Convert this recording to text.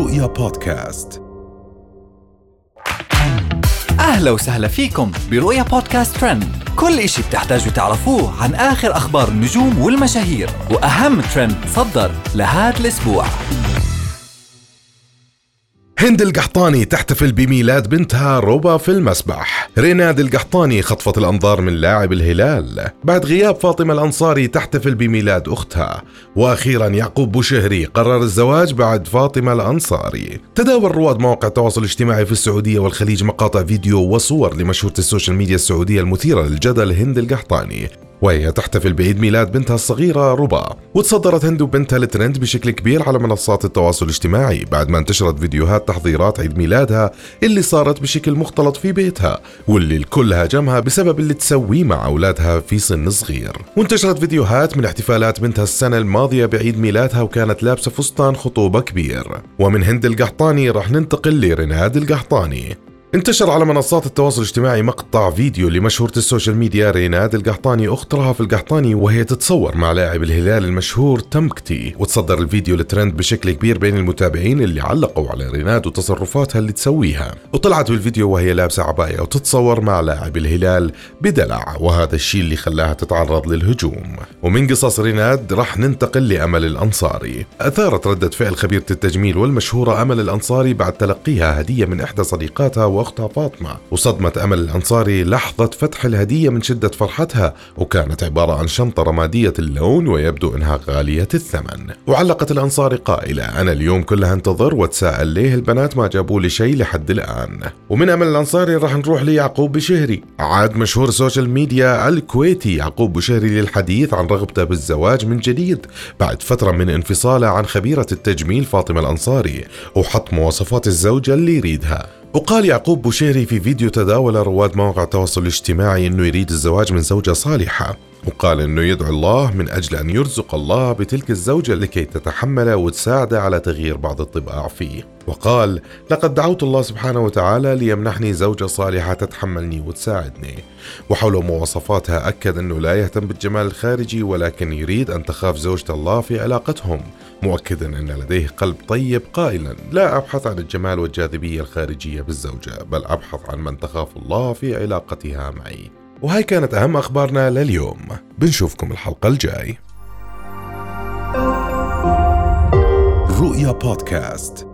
رؤيا بودكاست. أهلا وسهلا فيكم برؤيا بودكاست ترند. كل إشي بتحتاجوا تعرفوه عن آخر أخبار النجوم والمشاهير وأهم ترند صدر لهذا الأسبوع. هند القحطاني تحتفل بميلاد بنتها روبا في المسبح. ريناد القحطاني خطفت الأنظار من لاعب الهلال. بعد غياب فاطمة الأنصاري تحتفل بميلاد أختها. وأخيرا يعقوب بوشهري قرر الزواج بعد فاطمة الأنصاري. تداول رواد مواقع التواصل الاجتماعي في السعودية والخليج مقاطع فيديو وصور لمشهورة ال social media السعودية المثيرة للجدل هند القحطاني. وهي تحتفل بعيد ميلاد بنتها الصغيرة ربا وتصدرت هند وبنتها الترند بشكل كبير على منصات التواصل الاجتماعي بعد ما انتشرت فيديوهات تحضيرات عيد ميلادها اللي صارت بشكل مختلط في بيتها واللي الكل هاجمها بسبب اللي تسويه مع أولادها في سن صغير. وانتشرت فيديوهات من احتفالات بنتها السنة الماضية بعيد ميلادها وكانت لابسة فستان خطوبة كبير. ومن هند القحطاني راح ننتقل لريناد القحطاني. انتشر على منصات التواصل الاجتماعي مقطع فيديو لمشهورة ال social media ريناد القحطاني أخت رهف القحطاني وهي تتصور مع لاعب الهلال المشهور تمبكتي وتصدر الفيديو الترند بشكل كبير بين المتابعين اللي علقوا على ريناد وتصرفاتها اللي تسويها. وطلعت بالفيديو وهي لابسة عباية وتتصور مع لاعب الهلال بدلع وهذا الشيء اللي خلاها تتعرض للهجوم. ومن قصص ريناد راح ننتقل لأمل الأنصاري. أثارت ردة فعل خبيرة التجميل والمشهورة أمل الأنصاري بعد تلقيها هدية من إحدى صديقاتها واختها فاطمة. وصدمت أمل الأنصاري لحظة فتح الهدية من شدة فرحتها وكانت عبارة عن شنطة رمادية اللون ويبدو أنها غالية الثمن. وعلقت الأنصاري قائلة أنا اليوم كلها انتظر واتساءل ليه البنات ما جابوا لي شيء لحد الآن. ومن أمل الأنصاري راح نروح ليعقوب بوشهري. عاد مشهور ال social media الكويتي يعقوب بوشهري للحديث عن رغبته بالزواج من جديد بعد فترة من انفصاله عن خبيرة التجميل فاطمة الأنصاري وحط مواصفات الزوجة اللي يريدها. وقال يعقوب بوشهري في فيديو تداول رواد مواقع التواصل الاجتماعي إنه يريد الزواج من زوجة صالحة. وقال إنه يدعو الله من أجل أن يرزق الله بتلك الزوجة لكي تتحمل وتساعده على تغيير بعض الطباع فيه. وقال لقد دعوت الله سبحانه وتعالى ليمنحني زوجة صالحة تتحملني وتساعدني. وحول مواصفاتها أكد أنه لا يهتم بالجمال الخارجي ولكن يريد أن تخاف زوجة الله في علاقتهم مؤكدا أن لديه قلب طيب قائلا. لا أبحث عن الجمال والجاذبية الخارجية بالزوجة بل أبحث عن من تخاف الله في علاقتها معي. وهاي كانت أهم أخبارنا لليوم. بنشوفكم الحلقة الجاي. رؤيا بودكاست.